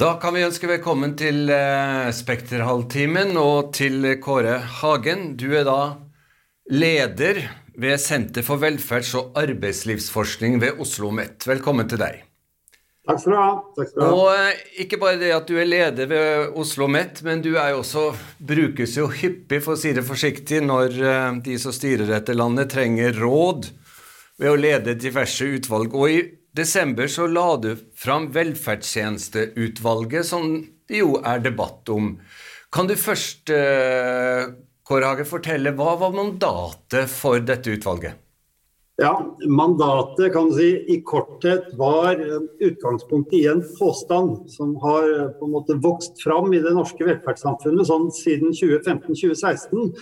Da kan vi ønske velkommen til eh, Spekterhalvtimen og til Kåre Hagen. Du er da leder ved Senter for velferds- og arbeidslivsforskning ved Oslo OsloMet. Velkommen til deg. Takk skal du ha. Takk skal du ha. Og eh, ikke bare det at du er leder ved Oslo OsloMet, men du er jo også, brukes jo hyppig, for å si det forsiktig, når eh, de som styrer dette landet, trenger råd ved å lede diverse utvalg. Og i desember så la du fram Velferdstjenesteutvalget, som det jo er debatt om. Kan du først, eh, Kåre Hage, fortelle hva var mandatet for dette utvalget? Ja, Mandatet kan du si, i korthet var utgangspunktet i en påstand som har på en måte vokst fram i det norske velferdssamfunnet sånn siden 2015-2016.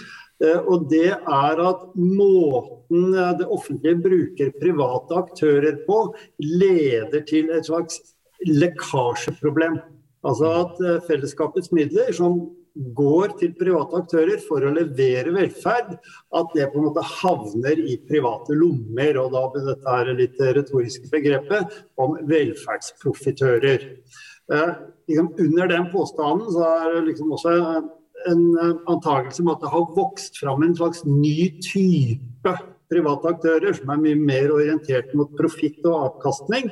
Eh, og det er at måten eh, det offentlige bruker private aktører på, leder til et slags lekkasjeproblem. Altså at eh, fellesskapets midler som går til private aktører for å levere velferd, at det på en måte havner i private lommer. Og da blir dette her litt retoriske begrepet om velferdsprofitører. Eh, liksom under den påstanden så er det liksom også en eh, antakelse om at det har vokst fram en slags ny type private aktører som er mye mer orientert mot profitt og avkastning.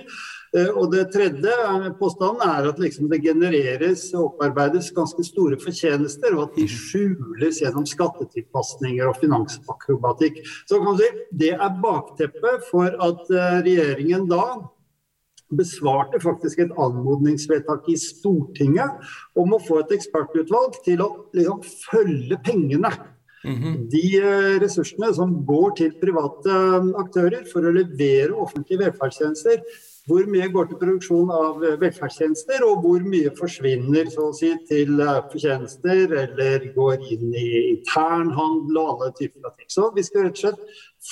Eh, og Det tredje eh, påstanden er at liksom det genereres og opparbeides ganske store fortjenester, og at de skjules gjennom skattetilpasninger og finansakrobatikk. Så kan man si, Det er bakteppet for at regjeringen da besvarte faktisk et anmodningsvedtak i Stortinget om å få et ekspertutvalg til å liksom, følge pengene. Mm -hmm. De eh, ressursene som går til private eh, aktører for å levere offentlige velferdstjenester, hvor mye går til produksjon av eh, velferdstjenester, og hvor mye forsvinner så å si, til fortjenester eller går inn i internhandel og alle typer av ting. Så vi skal rett og slett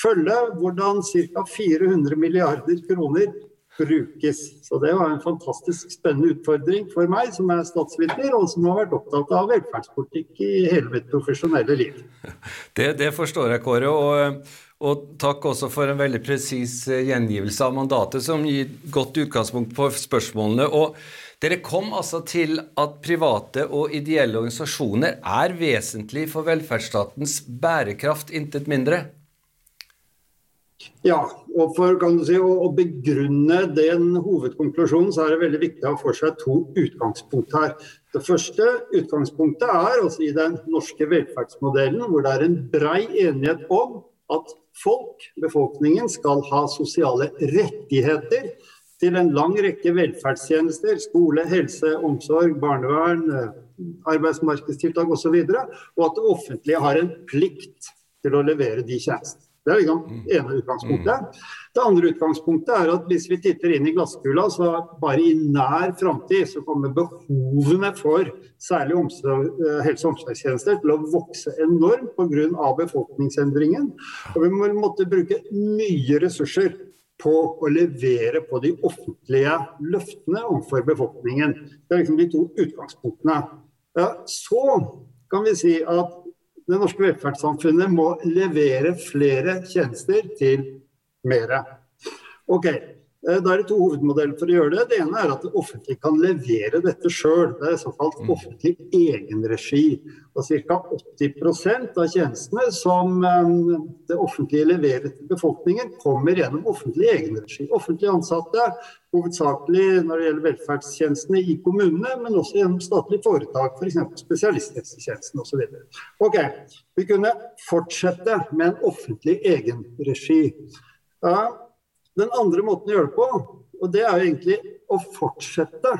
følge hvordan ca. 400 milliarder kroner brukes. Så det var en fantastisk spennende utfordring for meg som er statsviter, og som har vært opptatt av velferdspolitikk i hele mitt profesjonelle liv. Det, det forstår jeg, Kåre. Og, og, takk også for en veldig presis eh, gjengivelse av mandatet, som gir godt utgangspunkt på spørsmålene. og dere kom altså til at private og ideelle organisasjoner er vesentlig for velferdsstatens bærekraft, intet mindre? Ja, og for si, å, begrunne den hovedkonklusjonen, så er det veldig viktig å ha for seg to utgangspunkt her. Det første utgangspunktet er altså i den norske velferdsmodellen, hvor det er en brei enighet om at folk, befolkningen, skal ha sosiale rettigheter til en lang rekke velferdstjenester. Skole, helse, omsorg, barnevern, arbeidsmarkedstiltak osv. Og, så og at det offentlige har en plikt til å levere de tjenestene. Det er liksom det ene utgangspunktet. Det andre utgangspunktet er at hvis vi titter inn i glasskula, så bare i nær framtid så kommer behovene for særlig omsorg, helse- og omsorgstjenester til å vokse enormt pga. befolkningsendringen. Og vi må måtte bruke mye ressurser på å levere på de offentlige løftene overfor befolkningen. Det er liksom de to utgangspunktene. Så kan vi si at det norske velferdssamfunnet må levere flere tjenester til mere. Ok, da er det to hovedmodeller for å gjøre det. Det ene er at det offentlige kan levere dette sjøl. Det er såkalt mm. offentlig egenregi. Og Ca. 80% av tjenestene som eh, det offentlige leverer til befolkningen, kommer gjennom offentlig egenregi. Offentlig ansatte, hovedsakelig når det gjelder velferdstjenestene i kommunene, men også gjennom statlige foretak, f.eks. For spesialisthelsetjenesten osv. Ok, vi kunne fortsette med en offentlig egenregi. Ja, den andre måten å gjøre det på, og det er jo egentlig å fortsette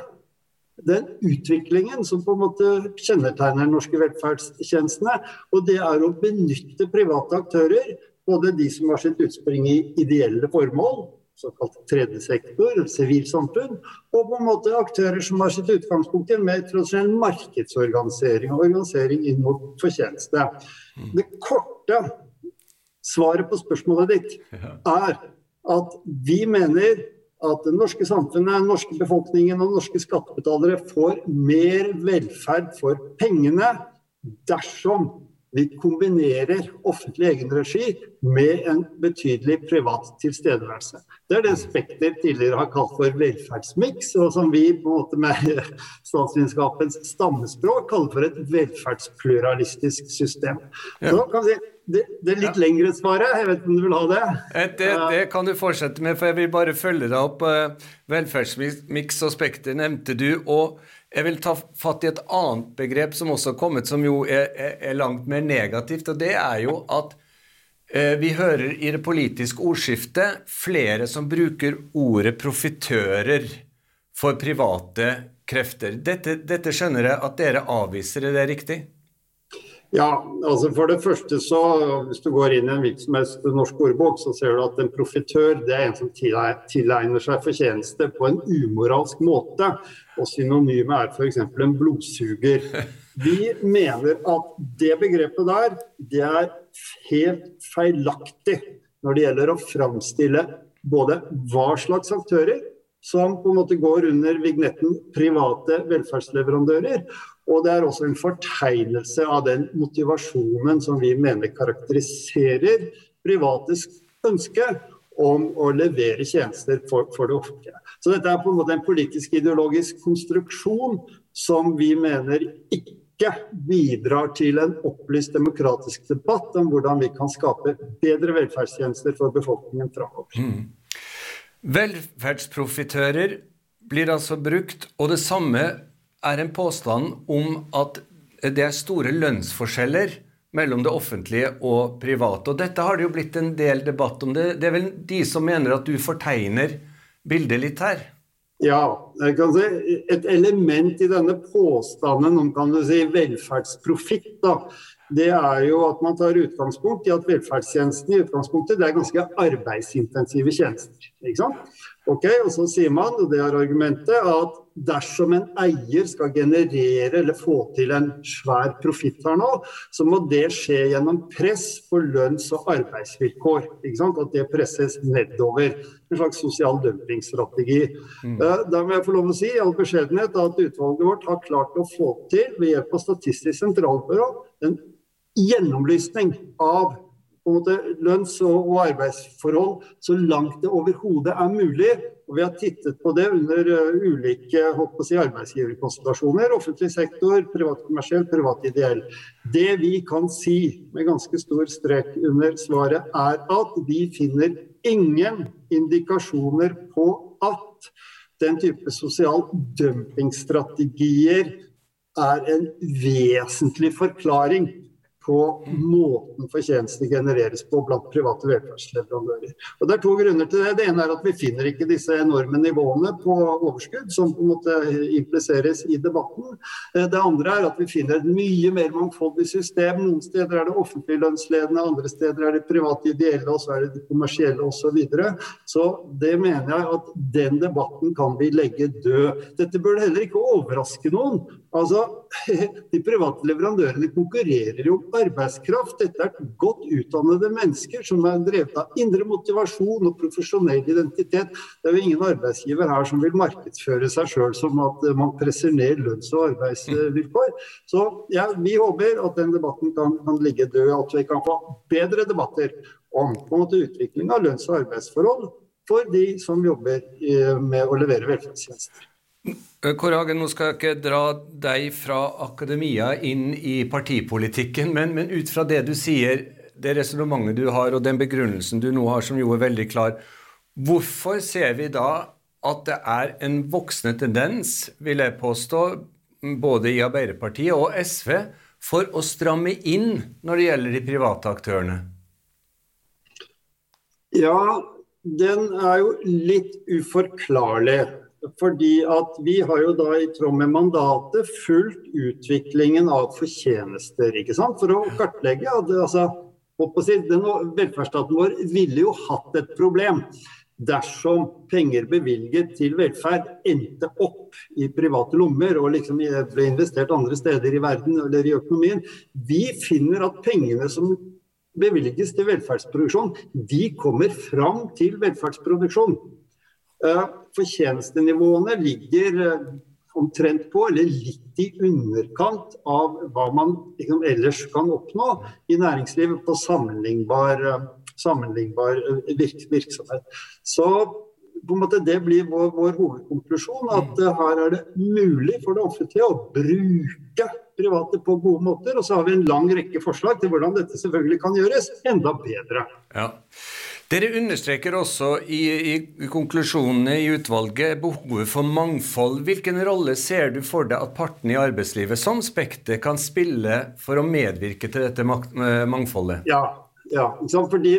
den utviklingen som på en måte kjennetegner norske velferdstjenestene. Og det er å benytte private aktører, både de som har sitt utspring i ideelle formål, såkalt tredje sektor, sivilsamfunn, og på en måte aktører som har sitt utgangspunkt i en mer tradisjonell markedsorganisering og organisering inn mot fortjeneste. Det korte svaret på spørsmålet ditt er at vi mener at det norske samfunnet, den norske befolkningen og norske skattebetalere får mer velferd for pengene dersom vi kombinerer offentlig egenregi med en betydelig privat tilstedeværelse. Det er det Spekter tidligere har kalt for velferdsmiks, og som vi på en måte med statsvitenskapens stammespråk kaller for et velferdspluralistisk system. Så kan vi det, det litt ja. lengre svaret. Jeg vet ikke om du vil ha det? Eh, det? Det, kan du fortsette med, for jeg vil bare følge deg opp. Eh, velferdsmiks og Spekter nevnte du. og jeg vil ta fatt i et annet begrep som også har kommet, som jo er, er langt mer negativt. og Det er jo at eh, vi hører i det politiske ordskiftet flere som bruker ordet profitører for private krefter. Dette, dette skjønner jeg at dere avviser, er det riktig? Ja, altså for det første så Hvis du går inn i en hvilken norsk ordbok, så ser du at en profitør det er en som tilegner seg fortjeneste på en umoralsk måte. Og synonymet er f.eks. en blodsuger. Vi mener at det begrepet der det er helt feilaktig når det gjelder å framstille både hva slags aktører som på en måte går under vignetten private velferdsleverandører, og det er også en fortegnelse av den motivasjonen som vi mener karakteriserer privates ønske om å levere tjenester for, for, det offentlige. Så dette er på en måte en politisk ideologisk konstruksjon som vi mener ikke bidrar til en opplyst demokratisk debatt om hvordan vi kan skape bedre velferdstjenester for befolkningen framover. Mm. Velferdsprofitører blir altså brukt, og det samme er en påstand om at det er store lønnsforskjeller mellom det offentlige og private. Og dette har det jo blitt en del debatt om. Det, det er vel de som mener at du fortegner bildet litt her? Ja, si et element i denne påstanden om kan du si, velferdsprofitt, da, det er jo at man tar utgangspunkt i at velferdstjenestene i utgangspunktet det er ganske arbeidsintensive tjenester. ikke sant? Ok, Og så sier man, og det er argumentet, at dersom en eier skal generere eller få til en svær profitt her nå, så må det skje gjennom press på lønns- og arbeidsvilkår. ikke sant? At det presses nedover. En slags sosial dumpingstrategi. Mm. Eh, da må jeg få lov å si i all beskjedenhet at utvalget vårt har klart å få til ved hjelp av Statistisk sentralbyrå en gjennomlysning av måte, lønns- og, arbeidsforhold så langt det overhodet er mulig. Og Vi har tittet på det under uh, ulike si, arbeidsgiverkonstellasjoner. Offentlig sektor, privat kommersiell, privat ideell. Det vi kan si med ganske stor strek under svaret, er at vi finner ingen indikasjoner på at den type sosial dumpingstrategier er en vesentlig forklaring på måten fortjenesten genereres på blant private velferdsleverandører. Og Det er to grunner til det. Det ene er at vi finner ikke disse enorme nivåene på overskudd som på en måte impliseres i debatten. Eh, det andre er at vi finner et mye mer mangfoldig system. Noen steder er det offentlig lønnsledende, andre steder er det private ideelle, og så er det de kommersielle osv. Så, videre. så det mener jeg at den debatten kan vi legge død. Dette burde heller ikke overraske noen. Altså, De private leverandørene konkurrerer jo om arbeidskraft. Dette er godt utdannede mennesker som er drevet av indre motivasjon og profesjonell identitet. Det er jo ingen arbeidsgiver her som vil markedsføre seg sjøl som at man presser ned lønns- og arbeidsvilkår. Så ja, vi håper at den debatten kan, kan ligge død, at vi kan få bedre debatter om på en måte utvikling av lønns- og arbeidsforhold for de som jobber med å levere velferdstjenester. Eh, Kåre Hagen, nå skal jeg ikke dra deg fra akademia inn i partipolitikken, men, men ut fra det du sier, det resonnementet du har og den begrunnelsen du nå har, som jo er veldig klar, hvorfor ser vi da at det er en voksende tendens, vil jeg påstå, både i Arbeiderpartiet og SV, for å stramme inn når det gjelder de private aktørene? Ja, den er jo litt uforklarlig. Fordi at vi har jo da i tråd med mandatet fulgt utviklingen av fortjenester. ikke sant? For å kartlegge. altså, si, den Velferdsstaten vår ville jo hatt et problem dersom penger bevilget til velferd endte opp i private lommer og liksom ble investert andre steder i verden eller i økonomien. Vi finner at pengene som bevilges til velferdsproduksjon, de kommer fram til velferdsproduksjon. Eh, fortjenestenivåene ligger omtrent på, eller litt i underkant av hva man liksom, ellers kan oppnå i næringslivet på sammenlignbar, sammenlignbar virksomhet. Så på en måte det blir vår, vår hovedkonklusjon. At uh, her er det mulig for det offentlige å bruke private på gode måter. Og så har vi en lang rekke forslag til hvordan dette selvfølgelig kan gjøres enda bedre. Ja. Dere understreker også i, i, konklusjonene i utvalget behovet for mangfold. Hvilken rolle ser du for deg at partene i arbeidslivet som Spekter kan spille for å medvirke til dette mangfoldet? Ja, ja fordi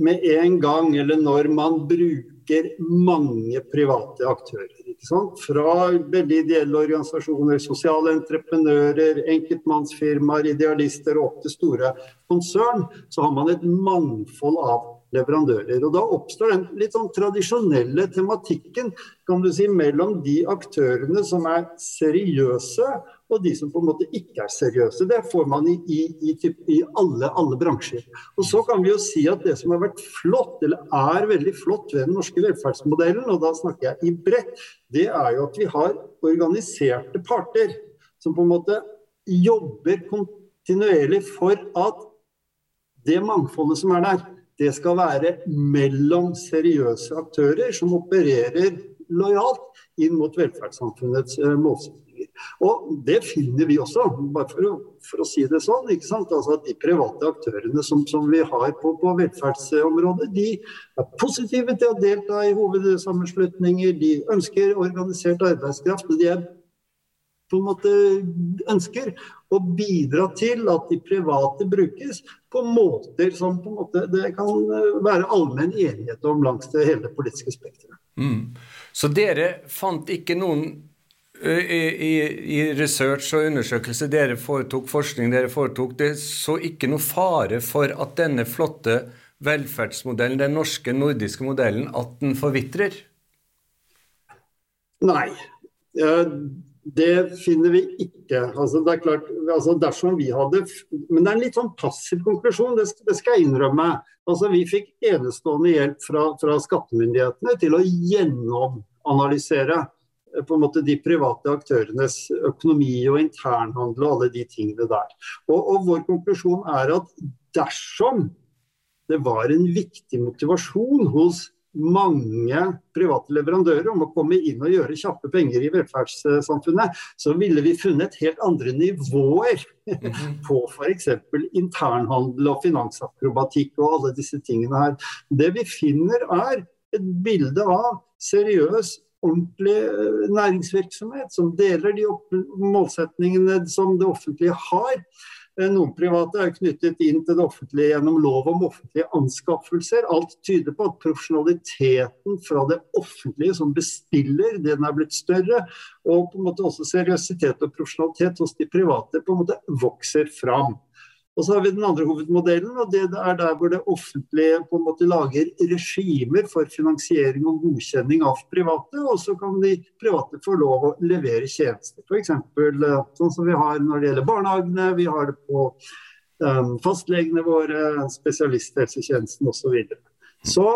med en gang, eller når man bruker mange private aktører. Fra veldig ideelle organisasjoner, sosiale entreprenører, enkeltmannsfirmaer, idealister og opp til store konsern, så har man et mangfold av leverandører. Og Da oppstår den litt sånn tradisjonelle tematikken kan du si, mellom de aktørene som er seriøse og de som på en måte ikke er seriøse. Det får man i, i, i, i alle, alle, bransjer. Og Så kan vi jo si at det som har vært flott, eller er veldig flott ved den norske velferdsmodellen, og da snakker jeg i bredt, det er jo at vi har organiserte parter som på en måte jobber kontinuerlig for at det mangfoldet som er der, det skal være mellom seriøse aktører som opererer lojalt inn mot velferdssamfunnets uh, målsettinger. Og Det finner vi også, bare for å, for å si det sånn. ikke sant? Altså at De private aktørene som, som vi har på, på, velferdsområdet, de er positive til å delta i hovedsammenslutninger. De ønsker organisert arbeidskraft. og de er på en måte ønsker å bidra til at de private brukes på måter som på en måte det kan være allmenn enighet om langs det hele politiske spekteret. Mm. Så dere fant ikke noen i, i, research og undersøkelse dere foretok, forskning dere foretok, det så ikke noe fare for at denne flotte velferdsmodellen, den norske, nordiske modellen, at den forvitrer? Nei, det finner vi ikke. Altså, det er klart, altså, dersom vi hadde Men det er en litt sånn passiv konklusjon, det skal jeg innrømme. Altså, vi fikk enestående hjelp fra, fra skattemyndighetene til å gjennomanalysere på en måte de private aktørenes økonomi og internhandel og alle de tingene der. Og, og vår konklusjon er at dersom det var en viktig motivasjon hos mange private leverandører om å komme inn og gjøre kjappe penger i velferdssamfunnet, så ville vi funnet helt andre nivåer mhm. på f.eks. internhandel og finansakrobatikk og alle disse tingene her. Det vi finner er et bilde av seriøs ordentlig eh, næringsvirksomhet som deler de målsetningene som det offentlige har. Eh, noen private er knyttet inn til det offentlige gjennom lov om offentlige anskaffelser. Alt tyder på at profesjonaliteten fra det offentlige som bestiller, den er blitt større. Og på en måte også seriøsitet og profesjonalitet hos de private på en måte vokser fram. Og så har vi den andre hovedmodellen, og det er der hvor det offentlige på en måte lager regimer for finansiering og godkjenning av private, og så kan de private få lov å levere tjenester. F.eks. Eh, sånn som vi har når det gjelder barnehagene, vi har det på um, fastlegene våre, spesialisthelsetjenesten osv. Så, videre. så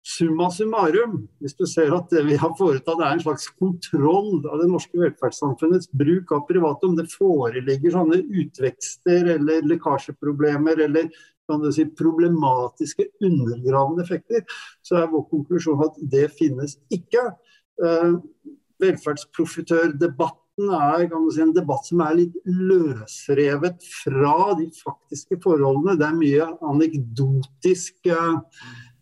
Summa summarum, hvis du ser at det vi har foretatt er en slags kontroll av det norske velferdssamfunnets bruk av private, om det foreligger sånne utvekster eller lekkasjeproblemer eller kan du si, problematiske undergravende effekter, så er vår konklusjon at det finnes ikke. Eh, velferdsprofitørdebatten er si, en debatt som er litt løsrevet fra de faktiske forholdene. Det er mye anekdotisk eh,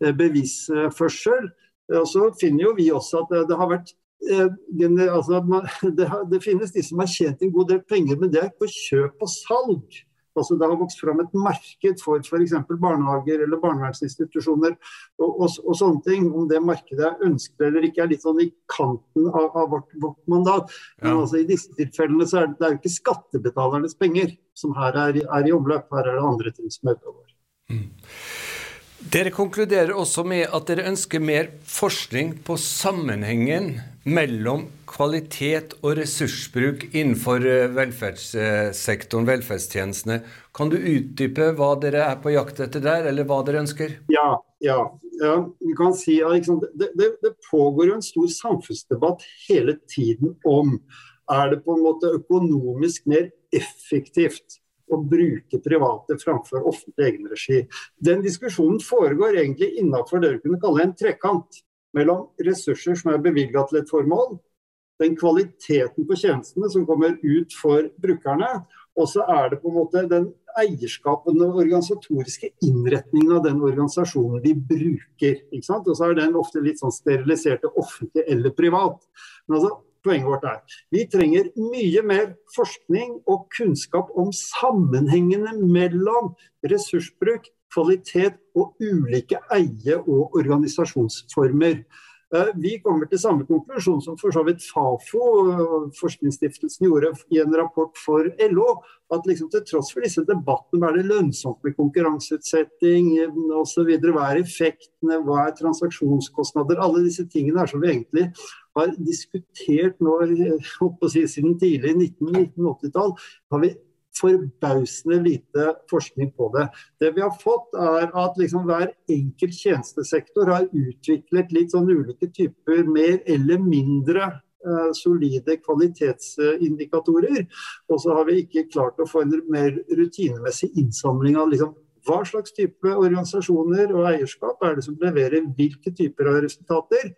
bevisførsel. Og så finner jo vi også at det, det har vært eh, altså, det, det, finnes de som har tjent en god del penger, men det er på kjøp og salg. Altså, det har vokst fram et marked for f.eks. barnehager eller barnevernsinstitusjoner og, og, og, sånne ting. Om det markedet er ønskelig eller ikke, er litt sånn i kanten av, av vårt, vårt, mandat. Men ja. altså, i disse tilfellene så er det, det er jo ikke skattebetalernes penger som her er, er, i omløp. Her er det andre ting som er utover. Mm. Dere konkluderer også med at dere ønsker mer forskning på sammenhengen mellom kvalitet og ressursbruk innenfor eh, velferdssektoren, velferdstjenestene. Kan du utdype hva dere er på jakt etter der, eller hva dere ønsker? Ja, ja. ja vi kan si liksom, det, det, det pågår jo en stor samfunnsdebatt hele tiden om er det på en måte økonomisk mer effektivt å bruke private framfor offentlig egenregi. Den diskusjonen foregår egentlig innenfor det du kunne kalle en trekant mellom ressurser som er bevilga til et formål, den kvaliteten på tjenestene som kommer ut for brukerne, og så er det på en måte den eierskapen og organisatoriske innretningen av den organisasjonen de bruker. Og så er den ofte litt sånn sterilisert offentlig eller privat. Men altså, poenget vårt er. Vi trenger mye mer forskning og kunnskap om sammenhengene mellom ressursbruk, kvalitet og ulike eie- og organisasjonsformer. Eh, vi kommer til samme konklusjon som for så vidt Fafo, eh, forskningsstiftelsen, gjorde i en rapport for LO. At liksom til tross for disse debattene, hva er det lønnsomt med konkurranseutsetting osv., hva er effektene, hva er transaksjonskostnader, alle disse tingene er som vi egentlig har diskutert nå, si, siden tidlig 1980-tall, har vi forbausende lite forskning på det. Det vi har fått, er at liksom hver enkelt tjenestesektor har utviklet litt sånn ulike typer mer eller mindre uh, solide kvalitetsindikatorer. Og så har vi ikke klart å få en mer rutinemessig innsamling av liksom, hva slags type organisasjoner og eierskap er det som leverer hvilke typer av resultater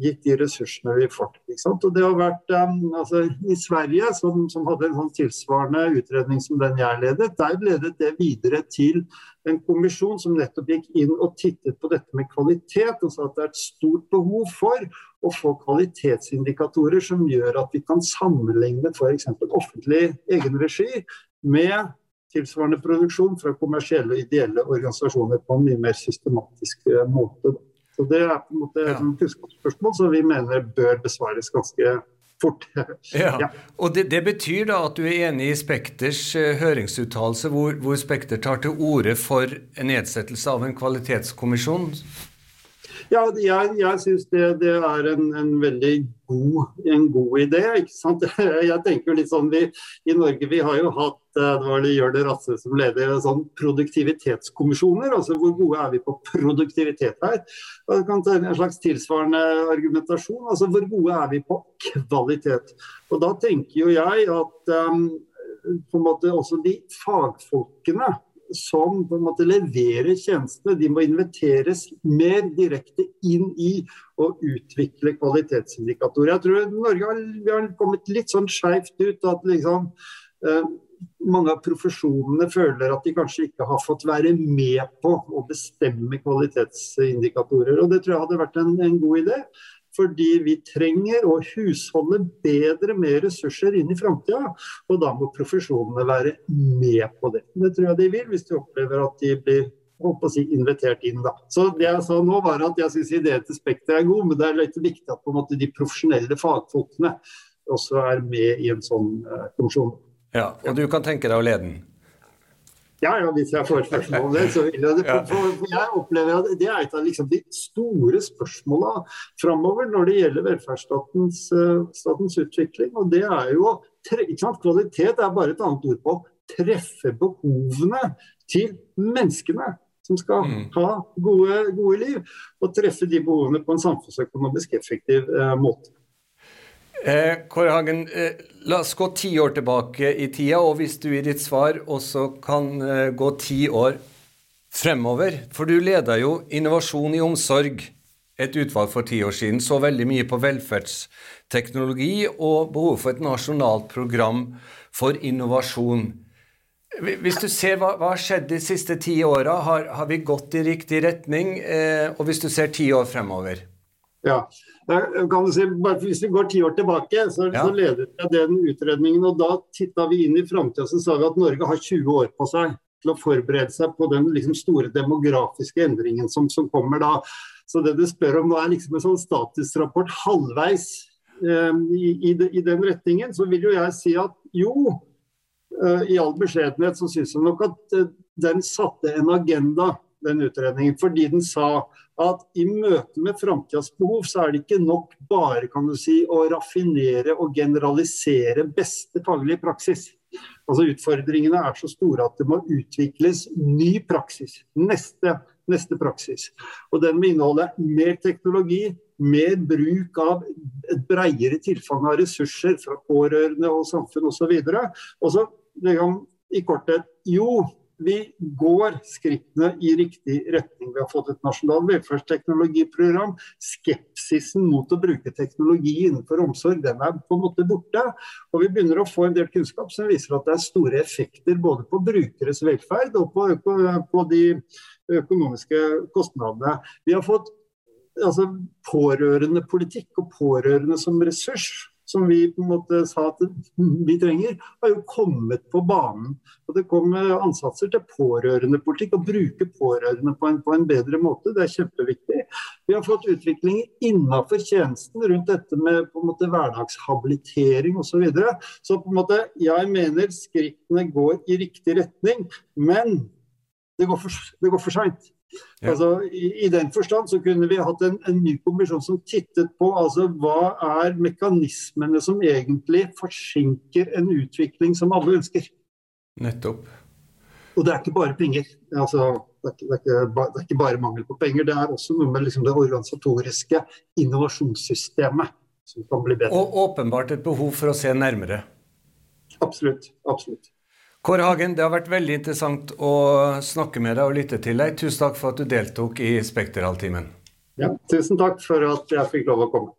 gitt de ressursene vi får. Og det har vært, um, altså, I Sverige, som, som, hadde en sånn tilsvarende utredning som den jeg ledet, der ledet det videre til en kommisjon som nettopp gikk inn og tittet på dette med kvalitet, og sa at det er et stort behov for å få kvalitetsindikatorer som gjør at vi kan sammenligne f.eks. offentlig egenregi med tilsvarende produksjon fra kommersielle og ideelle organisasjoner på en mye mer systematisk måte. måte. Så Det er på en måte et ja. kunnskapsspørsmål som vi mener bør besvares ganske fort. ja. ja. Og det, det, betyr da at du er enig i Spekters uh, høringsuttalelse, hvor, hvor Spekter tar til orde for en nedsettelse av en kvalitetskommisjon? Ja, jeg, jeg syns det, det, er en, en veldig god, en god, idé. ikke sant? Jeg tenker litt sånn, vi, I Norge vi har jo hatt eh, det var det Jørn Rasse som leder sånn produktivitetskommisjoner. altså Hvor gode er vi på produktivitet her? Det kan ta en slags tilsvarende argumentasjon. altså Hvor gode er vi på kvalitet? Og Da tenker jo jeg at um, på en måte også de fagfolkene som på en måte leverer tjenestene, de må inviteres mer direkte inn i å utvikle kvalitetsindikatorer. Jeg tror Norge har, har kommet litt sånn skeivt ut. at liksom eh, mange av profesjonene føler at de kanskje ikke har fått være med på å bestemme kvalitetsindikatorer. og Det tror jeg hadde vært en, en god idé. Fordi vi trenger å husholde bedre med ressurser inn i framtida. Og da må profesjonene være med på det. Det tror jeg de vil, hvis de opplever at de blir å si, invitert inn. Da. Så det jeg sa nå var at jeg syns ideen til Spekter er god, men det er litt viktig at måte, de profesjonelle fagfolkene også er med i en sånn uh, kommisjon. Ja, Og du kan tenke deg å lede den? Ja, ja, hvis jeg får spørsmål om det, så vil jeg det. For, for jeg opplever at det er et av liksom de store spørsmåla framover når det gjelder velferdsstatens uh, utvikling. Og det er jo? Kvalitet er bare et annet ord på å treffe behovene til menneskene som skal mm. ha gode, gode, liv, og treffe de behovene på en samfunnsøkonomisk effektiv uh, måte. Eh, Kåre Hagen, eh, la oss gå ti år tilbake i tida, og hvis du i ditt svar også kan eh, gå ti år fremover. For du leda jo Innovasjon i omsorg, et utvalg for ti år siden, så veldig mye på velferdsteknologi og behovet for et nasjonalt program for innovasjon. Hvis du ser hva, hva har skjedd de siste ti åra, har, har, vi gått i riktig retning? Eh, og hvis du ser ti år fremover? Ja, kan si, Hvis vi går ti år tilbake, så, ja. så ledet jeg den utredningen. og Da titta vi inn i framtida og sa vi at Norge har 20 år på seg til å forberede seg på den liksom, store demografiske endringen som, som, kommer da. Så det du spør om nå er liksom en sånn statusrapport halvveis eh, i, i, i, den retningen. Så vil jo jeg si at jo, eh, i all beskjedenhet så syns jeg nok at eh, den satte en agenda den utredningen, fordi den sa at i møte med framtidas behov, så er det ikke nok bare kan du si, å raffinere og generalisere beste faglige praksis. Altså Utfordringene er så store at det må utvikles ny praksis. Neste, neste praksis. Og den må inneholde mer teknologi, mer bruk av et bredere tilfang av ressurser fra pårørende og samfunn osv. Og så liksom, i korthet jo, vi går skrittene i riktig retning. Vi har fått et nasjonalt velferdsteknologiprogram. Skepsisen mot å bruke teknologi innenfor omsorg den er på en måte borte. Og vi begynner å få en del kunnskap som viser at det er store effekter både på brukeres velferd og på, på, på de økonomiske kostnadene. Vi har fått altså, pårørendepolitikk og pårørende som ressurs, som vi på en måte sa at vi trenger, har jo kommet på banen. Og Det kom ansatser til pårørendepolitikk, å bruke pårørende på en, på en, bedre måte. Det er kjempeviktig. Vi har fått utvikling innenfor tjenesten rundt dette med på en måte hverdagshabilitering osv. Så, videre. så på en måte, jeg mener skrittene går i riktig retning, men det går for, det for seint. Ja. Altså, i, i, den forstand så kunne vi hatt en, en, ny kommisjon som tittet på altså, hva er mekanismene som egentlig forsinker en utvikling som alle ønsker. Nettopp. Og det er ikke bare penger. Altså, det, er ikke, det, er ikke, det, er ikke, bare mangel på penger, det er også noe med liksom, det organisatoriske innovasjonssystemet som kan bli bedre. Og åpenbart et behov for å se nærmere. Absolutt. Absolutt. Kåre Hagen, det har vært veldig interessant å snakke med deg og lytte til deg. Tusen takk for at du deltok i Spekterhalvtimen. Ja, tusen takk for at jeg fikk lov å komme.